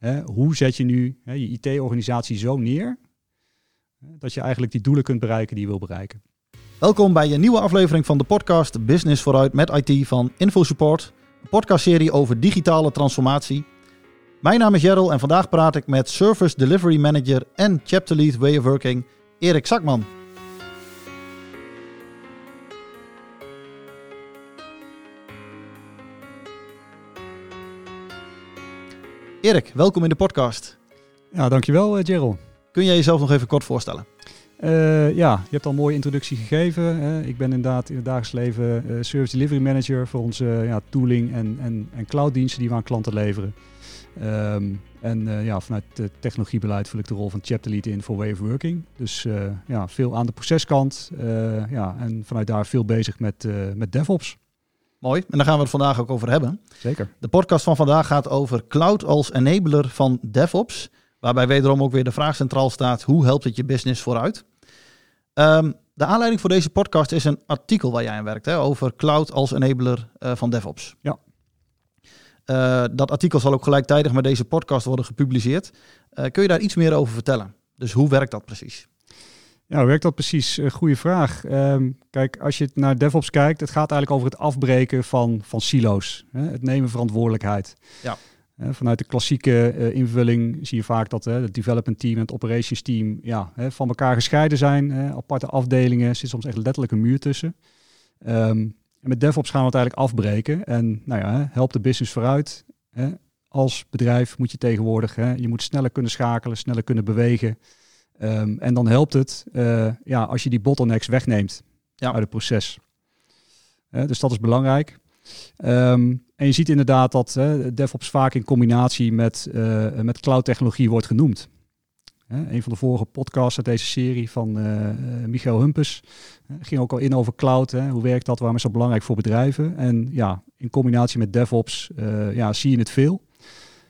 Hè, hoe zet je nu hè, je IT-organisatie zo neer dat je eigenlijk die doelen kunt bereiken die je wil bereiken. Welkom bij een nieuwe aflevering van de podcast Business vooruit met IT van InfoSupport. Een podcastserie over digitale transformatie. Mijn naam is Jerrel en vandaag praat ik met Service Delivery Manager en Chapter Lead Way of Working Erik Zakman. Erik, welkom in de podcast. Ja, dankjewel uh, Gerald. Kun jij jezelf nog even kort voorstellen? Uh, ja, je hebt al een mooie introductie gegeven. Hè. Ik ben inderdaad in het dagelijks leven uh, Service Delivery Manager voor onze ja, tooling en, en, en clouddiensten die we aan klanten leveren. Um, en uh, ja, vanuit het technologiebeleid vul ik de rol van chapter lead in voor Way of Working. Dus ja, veel aan de proceskant ja, en vanuit daar veel bezig met, met DevOps. Mooi, en daar gaan we het vandaag ook over hebben. Zeker. De podcast van vandaag gaat over cloud als enabler van DevOps. Waarbij wederom ook weer de vraag centraal staat: hoe helpt het je business vooruit? Um, de aanleiding voor deze podcast is een artikel waar jij aan werkt, hè, over cloud als enabler uh, van DevOps. Ja. Uh, dat artikel zal ook gelijktijdig met deze podcast worden gepubliceerd. Uh, kun je daar iets meer over vertellen? Dus hoe werkt dat precies? Ja, hoe werkt dat precies? Uh, goeie vraag. Um, kijk, als je naar DevOps kijkt, het gaat eigenlijk over het afbreken van, van silo's. Hè? Het nemen verantwoordelijkheid. Ja. vanuit de klassieke uh, invulling zie je vaak dat het development team en het operations team ja, van elkaar gescheiden zijn. aparte afdelingen, er zit soms echt letterlijk een muur tussen. Um, en met DevOps gaan we het eigenlijk afbreken. En nou ja, help de business vooruit. Als bedrijf moet je tegenwoordig, je moet sneller kunnen schakelen, sneller kunnen bewegen. Um, en dan helpt het uh, ja, als je die bottlenecks wegneemt ja. uit het proces. Uh, dus dat is belangrijk. Um, en je ziet inderdaad dat uh, DevOps vaak in combinatie met, met cloud technologie wordt genoemd. een van de vorige podcasts uit deze serie van Michael Humpes ging ook al in over cloud. Hè. Hoe werkt dat? Waarom is dat belangrijk voor bedrijven? En ja, in combinatie met DevOps ja, zie je het veel.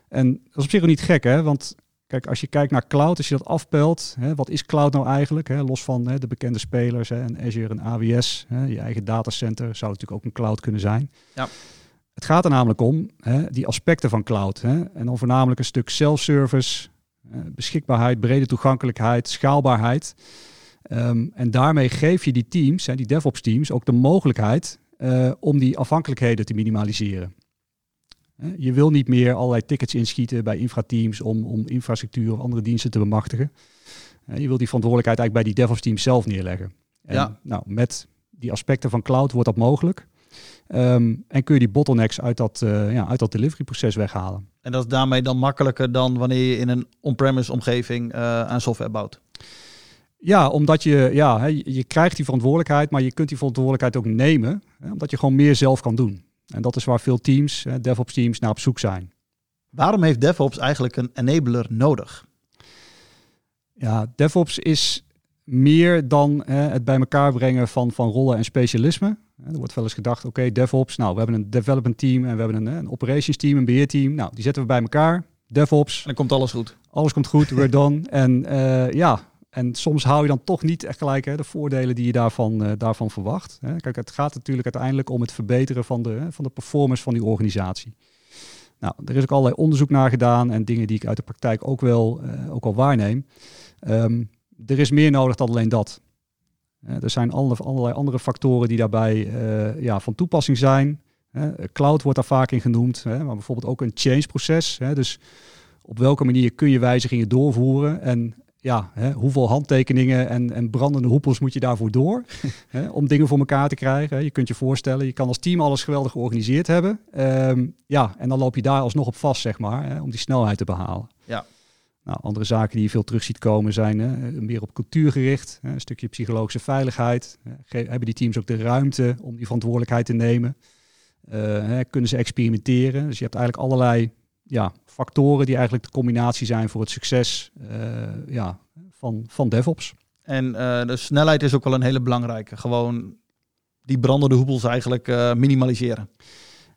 En dat is op zich ook niet gek, hè? want Kijk, als je kijkt naar cloud, als je dat afpelt, hè, wat is cloud nou eigenlijk? Hè, los van hè, de bekende spelers, hè, en Azure en AWS, hè, je eigen datacenter zou natuurlijk ook een cloud kunnen zijn. Ja. Het gaat er namelijk om, hè, die aspecten van cloud. Hè, en dan voornamelijk een stuk self-service, beschikbaarheid, brede toegankelijkheid, schaalbaarheid. Um, en daarmee geef je die teams, hè, die DevOps teams, ook de mogelijkheid uh, om die afhankelijkheden te minimaliseren. Je wil niet meer allerlei tickets inschieten bij infrateams om, om infrastructuur of andere diensten te bemachtigen. Je wil die verantwoordelijkheid eigenlijk bij die DevOps teams zelf neerleggen. En ja. nou, met die aspecten van cloud wordt dat mogelijk. Um, en kun je die bottlenecks uit dat, uh, ja, uit dat deliveryproces weghalen. En dat is daarmee dan makkelijker dan wanneer je in een on-premise omgeving uh, aan software bouwt? Ja, omdat je, ja, je krijgt die verantwoordelijkheid, maar je kunt die verantwoordelijkheid ook nemen, hè, omdat je gewoon meer zelf kan doen. En dat is waar veel teams, DevOps teams, naar op zoek zijn. Waarom heeft DevOps eigenlijk een enabler nodig? Ja, DevOps is meer dan hè, het bij elkaar brengen van, van rollen en specialismen. Er wordt wel eens gedacht, oké, okay, DevOps, nou, we hebben een development team en we hebben een, een operations team, een beheerteam. Nou, die zetten we bij elkaar. DevOps. En dan komt alles goed. Alles komt goed, we're done. En uh, ja, en soms hou je dan toch niet echt gelijk hè, de voordelen die je daarvan, uh, daarvan verwacht. Hè. Kijk, het gaat natuurlijk uiteindelijk om het verbeteren van de, van de performance van die organisatie. Nou, er is ook allerlei onderzoek naar gedaan en dingen die ik uit de praktijk ook wel, uh, ook al waarneem. Um, er is meer nodig dan alleen dat. Er zijn alle, allerlei andere factoren die daarbij ja, van toepassing zijn. cloud wordt daar vaak in genoemd, hè, maar bijvoorbeeld ook een change proces. Dus op welke manier kun je wijzigingen doorvoeren en ja, hè, hoeveel handtekeningen en, en brandende hoepels moet je daarvoor door hè, om dingen voor elkaar te krijgen. Je kunt je voorstellen, je kan als team alles geweldig georganiseerd hebben. Um, ja, en dan loop je daar alsnog op vast, zeg maar, hè, om die snelheid te behalen. Ja. Nou, andere zaken die je veel terug ziet komen zijn hè, meer op cultuur gericht, hè, een stukje psychologische veiligheid. hebben die teams ook de ruimte om die verantwoordelijkheid te nemen? Uh, kunnen ze experimenteren? Dus je hebt eigenlijk allerlei ja, factoren die eigenlijk de combinatie zijn voor het succes uh, ja, van, van DevOps. En uh, de snelheid is ook wel een hele belangrijke. Gewoon die brandende hoepels eigenlijk uh, minimaliseren.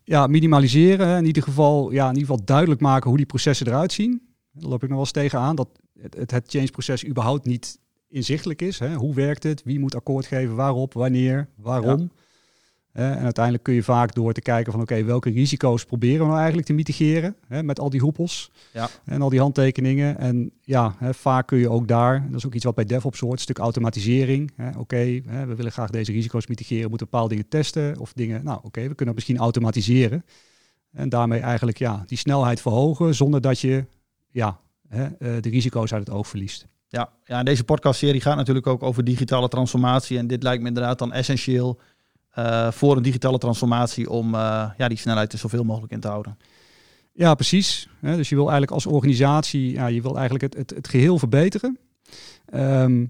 Ja, minimaliseren. In ieder geval, ja, in ieder geval duidelijk maken hoe die processen eruit zien. Daar loop ik nog wel eens tegenaan dat het, het change-proces überhaupt niet inzichtelijk is. Hè? Hoe werkt het? Wie moet akkoord geven? Waarop? Wanneer? Waarom? En uiteindelijk kun je vaak door te kijken van oké, welke risico's proberen we nou eigenlijk te mitigeren hè, met al die hoepels Ja. en al die handtekeningen. En ja, hè, vaak kun je ook daar, dat is ook iets wat bij DevOps hoort, een stuk automatisering. Oké, we willen graag deze risico's mitigeren, moeten bepaalde dingen testen of dingen. Nou oké, we kunnen misschien automatiseren. En daarmee eigenlijk ja, die snelheid verhogen zonder dat je ja, hè, eh, de risico's uit het oog verliest. Ja, ja en deze podcastserie gaat natuurlijk ook over digitale transformatie. En dit lijkt me inderdaad dan essentieel eh, voor een digitale transformatie om eh, ja, die snelheid er zoveel mogelijk in te houden. Ja, precies. Dus je wil eigenlijk als organisatie, ja, je wil eigenlijk het, het, het geheel verbeteren. Ehm,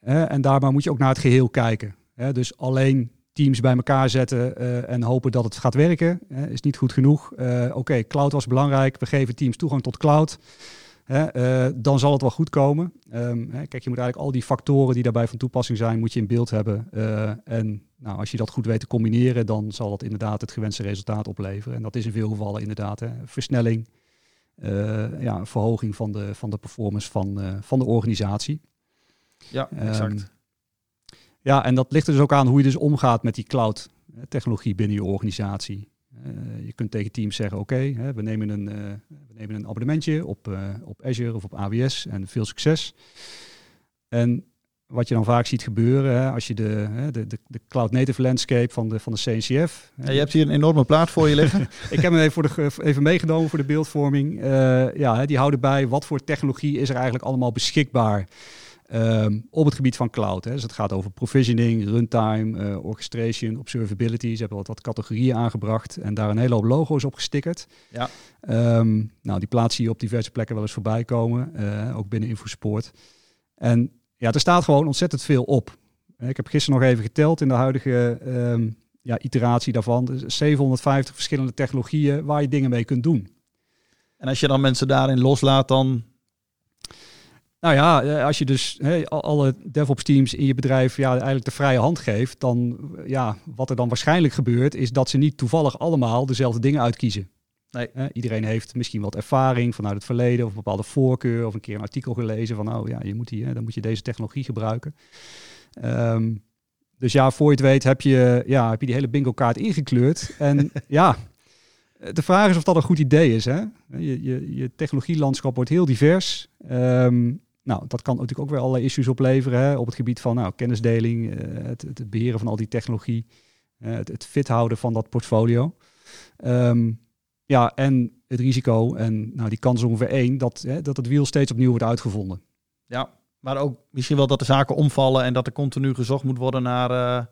en daarbij moet je ook naar het geheel kijken. Dus alleen teams bij elkaar zetten eh, en hopen dat het gaat werken, is niet goed genoeg. Oké, cloud was belangrijk, we geven teams toegang tot cloud. Hè, eh, dan zal het wel goed komen. Ehm, hè, kijk, je moet eigenlijk al die factoren die daarbij van toepassing zijn, moet je in beeld hebben. Eh, en nou, als je dat goed weet te combineren, dan zal dat inderdaad het gewenste resultaat opleveren. En dat is in veel gevallen inderdaad hè, versnelling, eh, ja, verhoging van de, van de performance van, van de organisatie. Ja, Ehm, exact. Ja, en dat ligt er dus ook aan hoe je dus omgaat met die cloud technologie binnen je organisatie. Eh, je kunt tegen teams zeggen, oké, we, nemen een, eh, we nemen een abonnementje op, eh, op Azure of op AWS en veel succes. En wat je dan vaak ziet gebeuren, hè, als je de, hè, de, de, de cloud native landscape van de, van de CNCF. Ja, je hebt hier een enorme plaat voor je liggen. ik heb hem even, voor de, even meegenomen voor de beeldvorming. Ja, hè, die houden bij wat voor technologie is er eigenlijk allemaal beschikbaar ehm, op het gebied van cloud. Hè. Dus het gaat over provisioning, runtime, eh, orchestration, observability. Ze hebben wat, wat categorieën aangebracht en daar een hele hoop logo's op gestickerd. Ja. Ehm, nou, die plaats zie je op diverse plekken wel eens voorbij komen, eh, ook binnen InfoSport. En ja, er staat gewoon ontzettend veel op. Ik heb gisteren nog even geteld in de huidige ehm, ja, iteratie daarvan. Dus 750 verschillende technologieën waar je dingen mee kunt doen. En als je dan mensen daarin loslaat, dan... Nou ja, eh, als je dus alle DevOps teams in je bedrijf ja, eigenlijk de vrije hand geeft, dan eh, ja, wat er dan waarschijnlijk gebeurt, is dat ze niet toevallig allemaal dezelfde dingen uitkiezen. Nee. Iedereen heeft misschien wat ervaring vanuit het verleden of een bepaalde voorkeur of een keer een artikel gelezen van oh ja, je moet hè, dan moet je deze technologie gebruiken. Ehm, dus ja, voor je het weet heb je, ja, heb je die hele bingo kaart ingekleurd. En ja, de vraag is of dat een goed idee is. Hè? Je, je, je technologielandschap wordt heel divers. Ehm, nou, dat kan natuurlijk ook weer allerlei issues opleveren hè, op het gebied van nou, kennisdeling, eh, het, het beheren van al die technologie, eh, het, het fit houden van dat portfolio. Ehm, ja, en het risico en nou, die kans is ongeveer één dat, hè, dat het wiel steeds opnieuw wordt uitgevonden. Ja, maar ook misschien wel dat de zaken omvallen en dat er continu gezocht moet worden naar eh,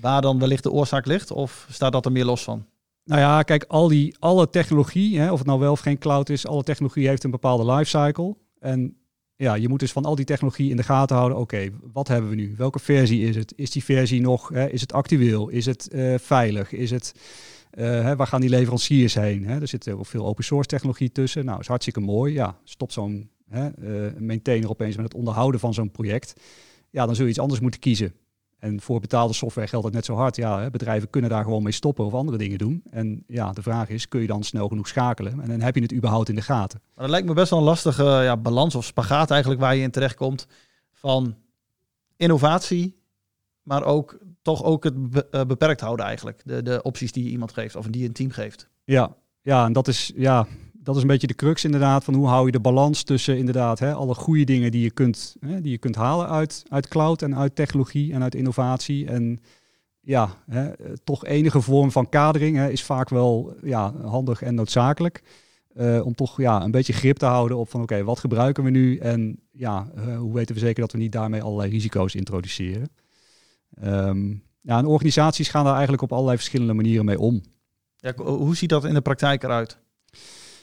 waar dan wellicht de oorzaak ligt? Of staat dat er meer los van? Nou ja, kijk, al die, alle technologie, hè, of het nou wel of geen cloud is, alle technologie heeft een bepaalde lifecycle. En ja, je moet dus van al die technologie in de gaten houden. Oké, wat hebben we nu? Welke versie is het? Is die versie nog, hè, is het actueel? Is het eh, veilig? Is het, eh, hè, waar gaan die leveranciers heen? Hè? Er zit ook veel open source technologie tussen. Nou, is hartstikke mooi. Ja, stopt zo'n eh, maintainer opeens met het onderhouden van zo'n project. Ja, dan zul je iets anders moeten kiezen. En voor betaalde software geldt dat net zo hard. Ja, bedrijven kunnen daar gewoon mee stoppen of andere dingen doen. En ja, de vraag is, kun je dan snel genoeg schakelen? En dan heb je het überhaupt in de gaten. Maar dat lijkt me best wel een lastige ja, balans of spagaat eigenlijk waar je in terechtkomt van innovatie, maar ook toch ook het eh, beperkt houden eigenlijk. De, de opties die je iemand geeft of die je een team geeft. Ja, ja, en dat is, ja, dat is een beetje de crux inderdaad van hoe hou je de balans tussen inderdaad hè, alle goede dingen die je kunt, hè, die je kunt halen uit, uit cloud en uit technologie en uit innovatie. En ja, hè, toch enige vorm van kadering hè, is vaak wel ja, handig en noodzakelijk. Eh, om toch ja, een beetje grip te houden op van oké, wat gebruiken we nu en ja, eh, hoe weten we zeker dat we niet daarmee allerlei risico's introduceren. Ehm, ja, en organisaties gaan daar eigenlijk op allerlei verschillende manieren mee om. Ja, hoe ziet dat in de praktijk eruit?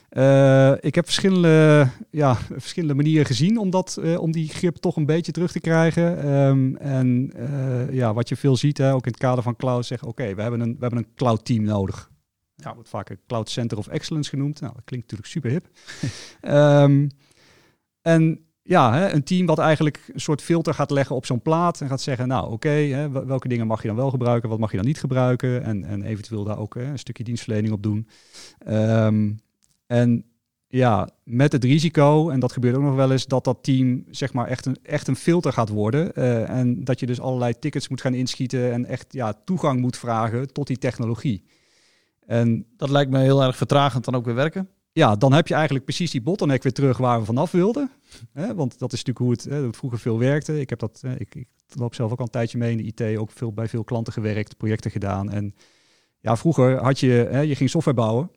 Eh, ik heb verschillende, ja, verschillende manieren gezien om, dat, eh, om die grip toch een beetje terug te krijgen. Ehm, en eh, ja, wat je veel ziet, hè, ook in het kader van cloud, zeggen oké, we hebben een, we hebben een cloud team nodig. Ja, dat wordt vaak een cloud center of excellence genoemd. Nou, dat klinkt natuurlijk super hip. Ehm, en ja, hè, een team wat eigenlijk een soort filter gaat leggen op zo'n plaat en gaat zeggen, nou oké, welke dingen mag je dan wel gebruiken, wat mag je dan niet gebruiken en, en eventueel daar ook hè, een stukje dienstverlening op doen. Ehm, en ja, met het risico, en dat gebeurt ook nog wel eens, dat dat team zeg maar echt een, echt een filter gaat worden. Uh, en dat je dus allerlei tickets moet gaan inschieten en echt ja, toegang moet vragen tot die technologie. En dat lijkt me heel erg vertragend dan ook weer werken. Ja, dan heb je eigenlijk precies die bottleneck weer terug waar we vanaf wilden. Hè? Want dat is natuurlijk hoe het, hè, hoe het vroeger veel werkte. Ik heb dat, hè, ik, ik loop zelf ook al een tijdje mee in de IT, ook veel, bij veel klanten gewerkt, projecten gedaan. En ja, vroeger had je, hè, je ging software bouwen.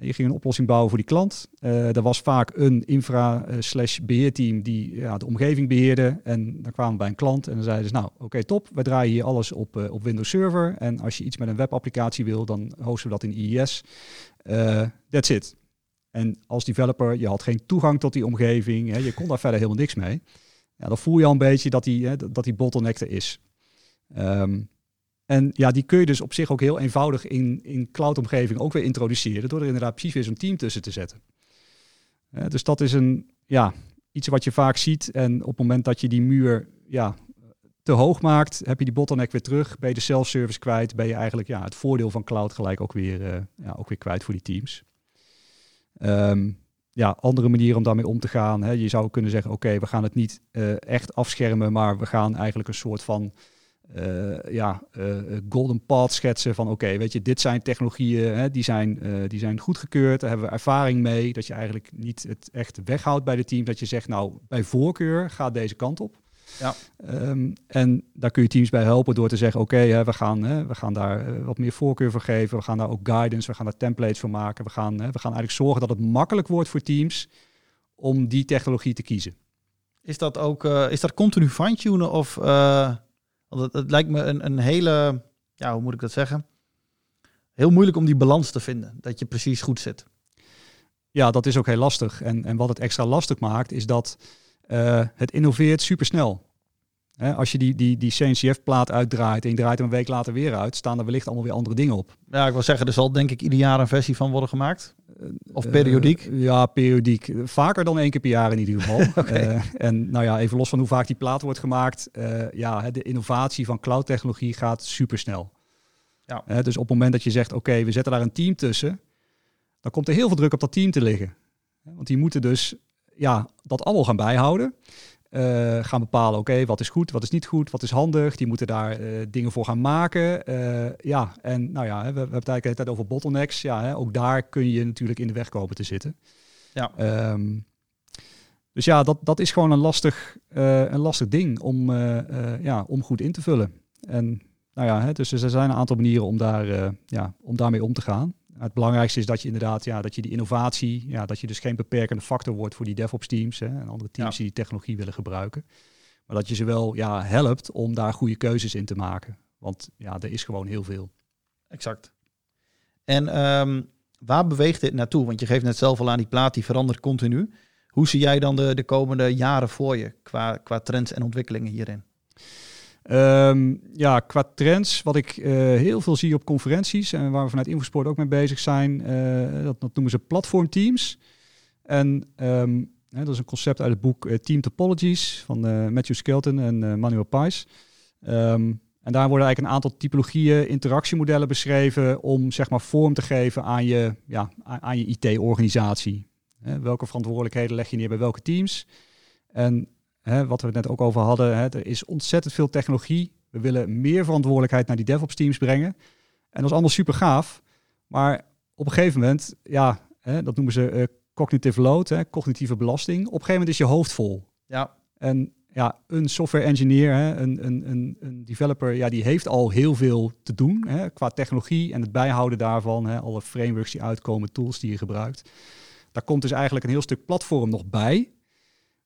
Je ging een oplossing bouwen voor die klant. Uh, er was vaak een infra uh, slash beheerteam die ja, de omgeving beheerde. En dan kwamen we bij een klant en dan zeiden ze, nou oké top, wij draaien hier alles op, uh, op Windows Server. En als je iets met een webapplicatie wil, dan hosten we dat in IIS. that's it. En als developer, je had geen toegang tot die omgeving, hè, je kon daar verder helemaal niks mee. Ja, dan voel je al een beetje dat die, hè, dat die bottleneck er is. Um, en ja, die kun je dus op zich ook heel eenvoudig in, in cloud-omgeving ook weer introduceren, door er inderdaad precies weer zo'n team tussen te zetten. Uh, dus dat is een, ja, iets wat je vaak ziet. En op het moment dat je die muur ja, te hoog maakt, heb je die bottleneck weer terug, ben je de self-service kwijt, ben je eigenlijk ja, het voordeel van cloud gelijk ook weer, uh, ja, ook weer kwijt voor die teams. Um, ja, andere manieren om daarmee om te gaan. Hè. Je zou kunnen zeggen, oké, we gaan het niet uh, echt afschermen, maar we gaan eigenlijk een soort van ja, uh, golden path schetsen van oké, weet je, dit zijn technologieën, hè, die, zijn, die zijn goedgekeurd, daar hebben we ervaring mee, dat je eigenlijk niet het echt weghoudt bij de team, dat je zegt nou, bij voorkeur gaat deze kant op. Ja. Um, en daar kun je teams bij helpen door te zeggen, oké, okay, we, gaan, hè, we gaan daar wat meer voorkeur voor geven, we gaan daar ook guidance, we gaan daar templates voor maken, we gaan, hè, we gaan eigenlijk zorgen dat het makkelijk wordt voor teams om die technologie te kiezen. Is dat ook, is dat continu fine-tunen of... Want het, lijkt me een, een hele, ja, hoe moet ik dat zeggen? Heel moeilijk om die balans te vinden, dat je precies goed zit. Ja, dat is ook heel lastig. En, en wat het extra lastig maakt, is dat uh, het innoveert supersnel. Hè, als je die, die, die CNCF-plaat uitdraait en je draait hem een week later weer uit, staan er wellicht allemaal weer andere dingen op. Ja, ik wil zeggen, er zal denk ik ieder jaar een versie van worden gemaakt. Of periodiek? Uh, ja, periodiek. Vaker dan één keer per jaar in ieder geval. okay. uh, en nou ja, even los van hoe vaak die plaat wordt gemaakt. Uh, ja, de innovatie van cloud-technologie gaat supersnel. Ja. dus op het moment dat je zegt, oké, okay, we zetten daar een team tussen, dan komt er heel veel druk op dat team te liggen. Want die moeten dus ja, dat allemaal gaan bijhouden. Uh, gaan bepalen, oké, wat is goed, wat is niet goed, wat is handig. Die moeten daar uh, dingen voor gaan maken. Uh, ja, en nou ja, we, we hebben het eigenlijk de tijd over bottlenecks. Ja, hè, ook daar kun je natuurlijk in de weg komen te zitten. Ja. Um, dus ja, dat, dat is gewoon een lastig, een lastig ding om, ja, om goed in te vullen. En nou ja, hè, dus er zijn een aantal manieren om, daar, ja, om daarmee om te gaan het belangrijkste is dat je inderdaad, ja, dat je die innovatie, ja, dat je dus geen beperkende factor wordt voor die DevOps teams hè, en andere teams ja. die die technologie willen gebruiken. Maar dat je ze wel ja, helpt om daar goede keuzes in te maken. Want ja, er is gewoon heel veel. Exact. En um, waar beweegt dit naartoe? Want je geeft net zelf al aan die plaat, die verandert continu. Hoe zie jij dan de, de komende jaren voor je qua, qua trends en ontwikkelingen hierin? Um, ja, qua trends, wat ik uh, heel veel zie op conferenties en waar we vanuit Infosport ook mee bezig zijn, uh, dat, noemen ze platformteams. En um, hè, dat is een concept uit het boek uh, Team Topologies van Matthew Skelton en Manuel Pais. Um, en daar worden eigenlijk een aantal typologieën, interactiemodellen beschreven om zeg maar vorm te geven aan je, ja, aan je IT-organisatie. welke verantwoordelijkheden leg je neer bij welke teams? En hè, wat we het net ook over hadden, hè, er is ontzettend veel technologie. We willen meer verantwoordelijkheid naar die DevOps teams brengen. En dat is allemaal super gaaf. Maar op een gegeven moment, ja, hè, dat noemen ze uh, cognitive load, hè, cognitieve belasting. Op een gegeven moment is je hoofd vol. Ja. En ja, een software engineer, hè, een, een, een, een developer, ja, die heeft al heel veel te doen hè, qua technologie en het bijhouden daarvan. Hè, alle frameworks die uitkomen, tools die je gebruikt. Daar komt dus eigenlijk een heel stuk platform nog bij.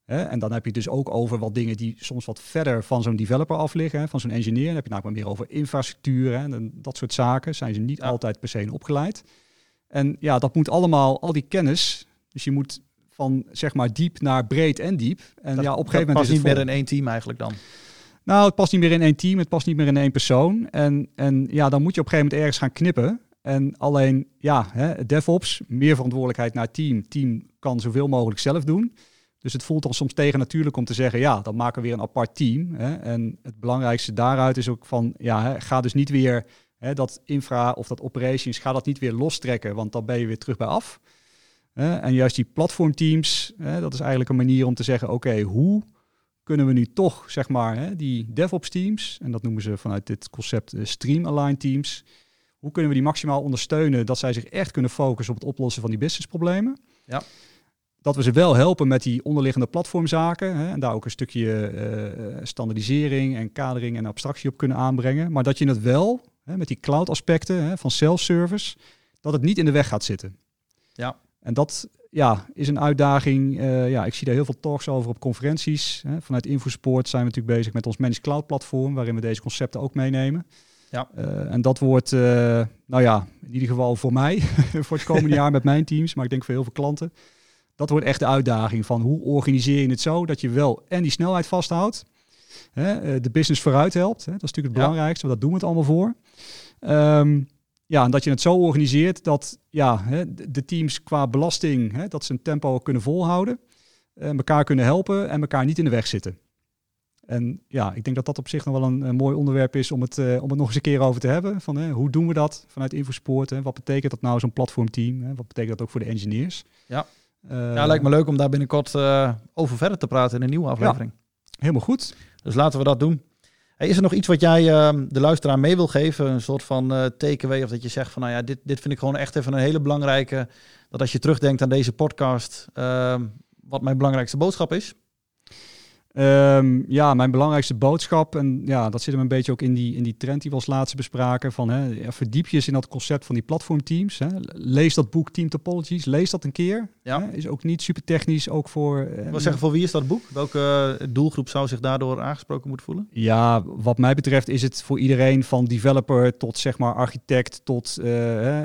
Hè? En dan heb je dus ook over wat dingen die soms wat verder van zo'n developer af liggen, hè? van zo'n engineer. Dan heb je namelijk meer over infrastructuur hè? en dat soort zaken. Zijn ze niet altijd per se opgeleid. En ja, dat moet allemaal, al die kennis. Dus je moet van zeg maar diep naar breed en diep. En dat, ja, op een gegeven moment is het niet meer in één team eigenlijk dan. Nou, het past niet meer in één team, het past niet meer in één persoon. En, en ja, dan moet je op een gegeven moment ergens gaan knippen. En alleen, ja, hè, DevOps, meer verantwoordelijkheid naar team. Team kan zoveel mogelijk zelf doen. Dus het voelt dan soms tegen natuurlijk om te zeggen, ja, dan maken we weer een apart team. Hè. En het belangrijkste daaruit is ook van, ja, hè, ga dus niet weer hè, dat infra of dat operations, ga dat niet weer lostrekken, want dan ben je weer terug bij af. En juist die platformteams, dat is eigenlijk een manier om te zeggen, oké, hoe kunnen we nu toch, zeg maar, die DevOps teams, en dat noemen ze vanuit dit concept uh, Stream Align teams, hoe kunnen we die maximaal ondersteunen dat zij zich echt kunnen focussen op het oplossen van die businessproblemen? Ja. Dat we ze wel helpen met die onderliggende platformzaken hè, en daar ook een stukje uh, standaardisering en kadering en abstractie op kunnen aanbrengen, maar dat je het wel hè, met die cloud aspecten hè, van self-service, dat het niet in de weg gaat zitten. Ja. En dat ja, is een uitdaging. Uh, ja, ik zie daar heel veel talks over op conferenties. Hè. Vanuit InfoSupport zijn we natuurlijk bezig met ons Managed Cloud platform, waarin we deze concepten ook meenemen. Ja. Uh, en dat wordt, nou ja, in ieder geval voor mij, voor het komende jaar met mijn teams, maar ik denk voor heel veel klanten. Dat wordt echt de uitdaging van hoe organiseer je het zo dat je wel en die snelheid vasthoudt, hè, de business vooruit helpt. Hè. Dat is natuurlijk het belangrijkste, want dat doen we het allemaal voor. Um, ja, en dat je het zo organiseert dat ja, hè, de teams qua belasting, hè, dat ze een tempo kunnen volhouden, uh, elkaar kunnen helpen en elkaar niet in de weg zitten. En ja, ik denk dat dat op zich nog wel een, een mooi onderwerp is om het, uh, om het nog eens een keer over te hebben. Van, hè, hoe doen we dat vanuit Infosport? Hè? Wat betekent dat nou zo'n platformteam? Hè? Wat betekent dat ook voor de engineers? Ja, ja lijkt me leuk om daar binnenkort over verder te praten in een nieuwe aflevering. Ja, helemaal goed. Dus laten we dat doen. Hey, is er nog iets wat jij uh, de luisteraar mee wil geven? Een soort van uh, takeaway of dat je zegt van nou ja, dit, dit vind ik gewoon echt even een hele belangrijke. Dat als je terugdenkt aan deze podcast, uh, wat mijn belangrijkste boodschap is? Um, ja, mijn belangrijkste boodschap, en ja, dat zit hem een beetje ook in die, in die trend die we als laatste bespraken, van hè, verdiep je eens in dat concept van die platformteams. Hè. Lees dat boek Team Topologies, lees dat een keer. Ja. Hè. Is ook niet super technisch, ook voor... Uh, Wat zeggen, voor wie is dat boek? Welke doelgroep zou zich daardoor aangesproken moeten voelen? Ja, wat mij betreft is het voor iedereen van developer tot zeg maar architect tot uh,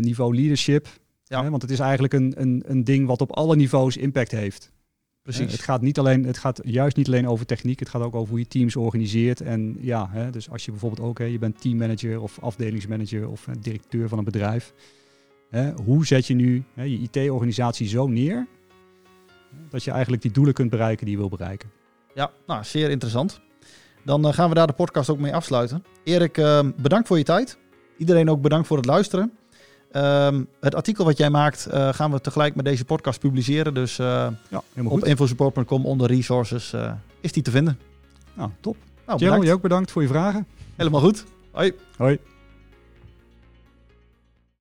niveau leadership. Ja. Hè, want het is eigenlijk een, een, een ding wat op alle niveaus impact heeft. Precies. het gaat niet alleen, het gaat juist niet alleen over techniek, het gaat ook over hoe je teams organiseert. En ja, hè, dus als je bijvoorbeeld ook, hè, je bent teammanager of afdelingsmanager of directeur van een bedrijf. Hè, hoe zet je nu hè, je IT-organisatie zo neer dat je eigenlijk die doelen kunt bereiken die je wil bereiken? Ja, nou, zeer interessant. Dan uh, gaan we daar de podcast ook mee afsluiten. Erik, uh, bedankt voor je tijd. Iedereen ook bedankt voor het luisteren. Um, het artikel wat jij maakt uh, gaan we tegelijk met deze podcast publiceren. Dus uh, ja, op infosupport.com onder resources uh, is die te vinden. Nou, top. Nou, jij ook bedankt voor je vragen. Helemaal goed. Hoi. Hoi.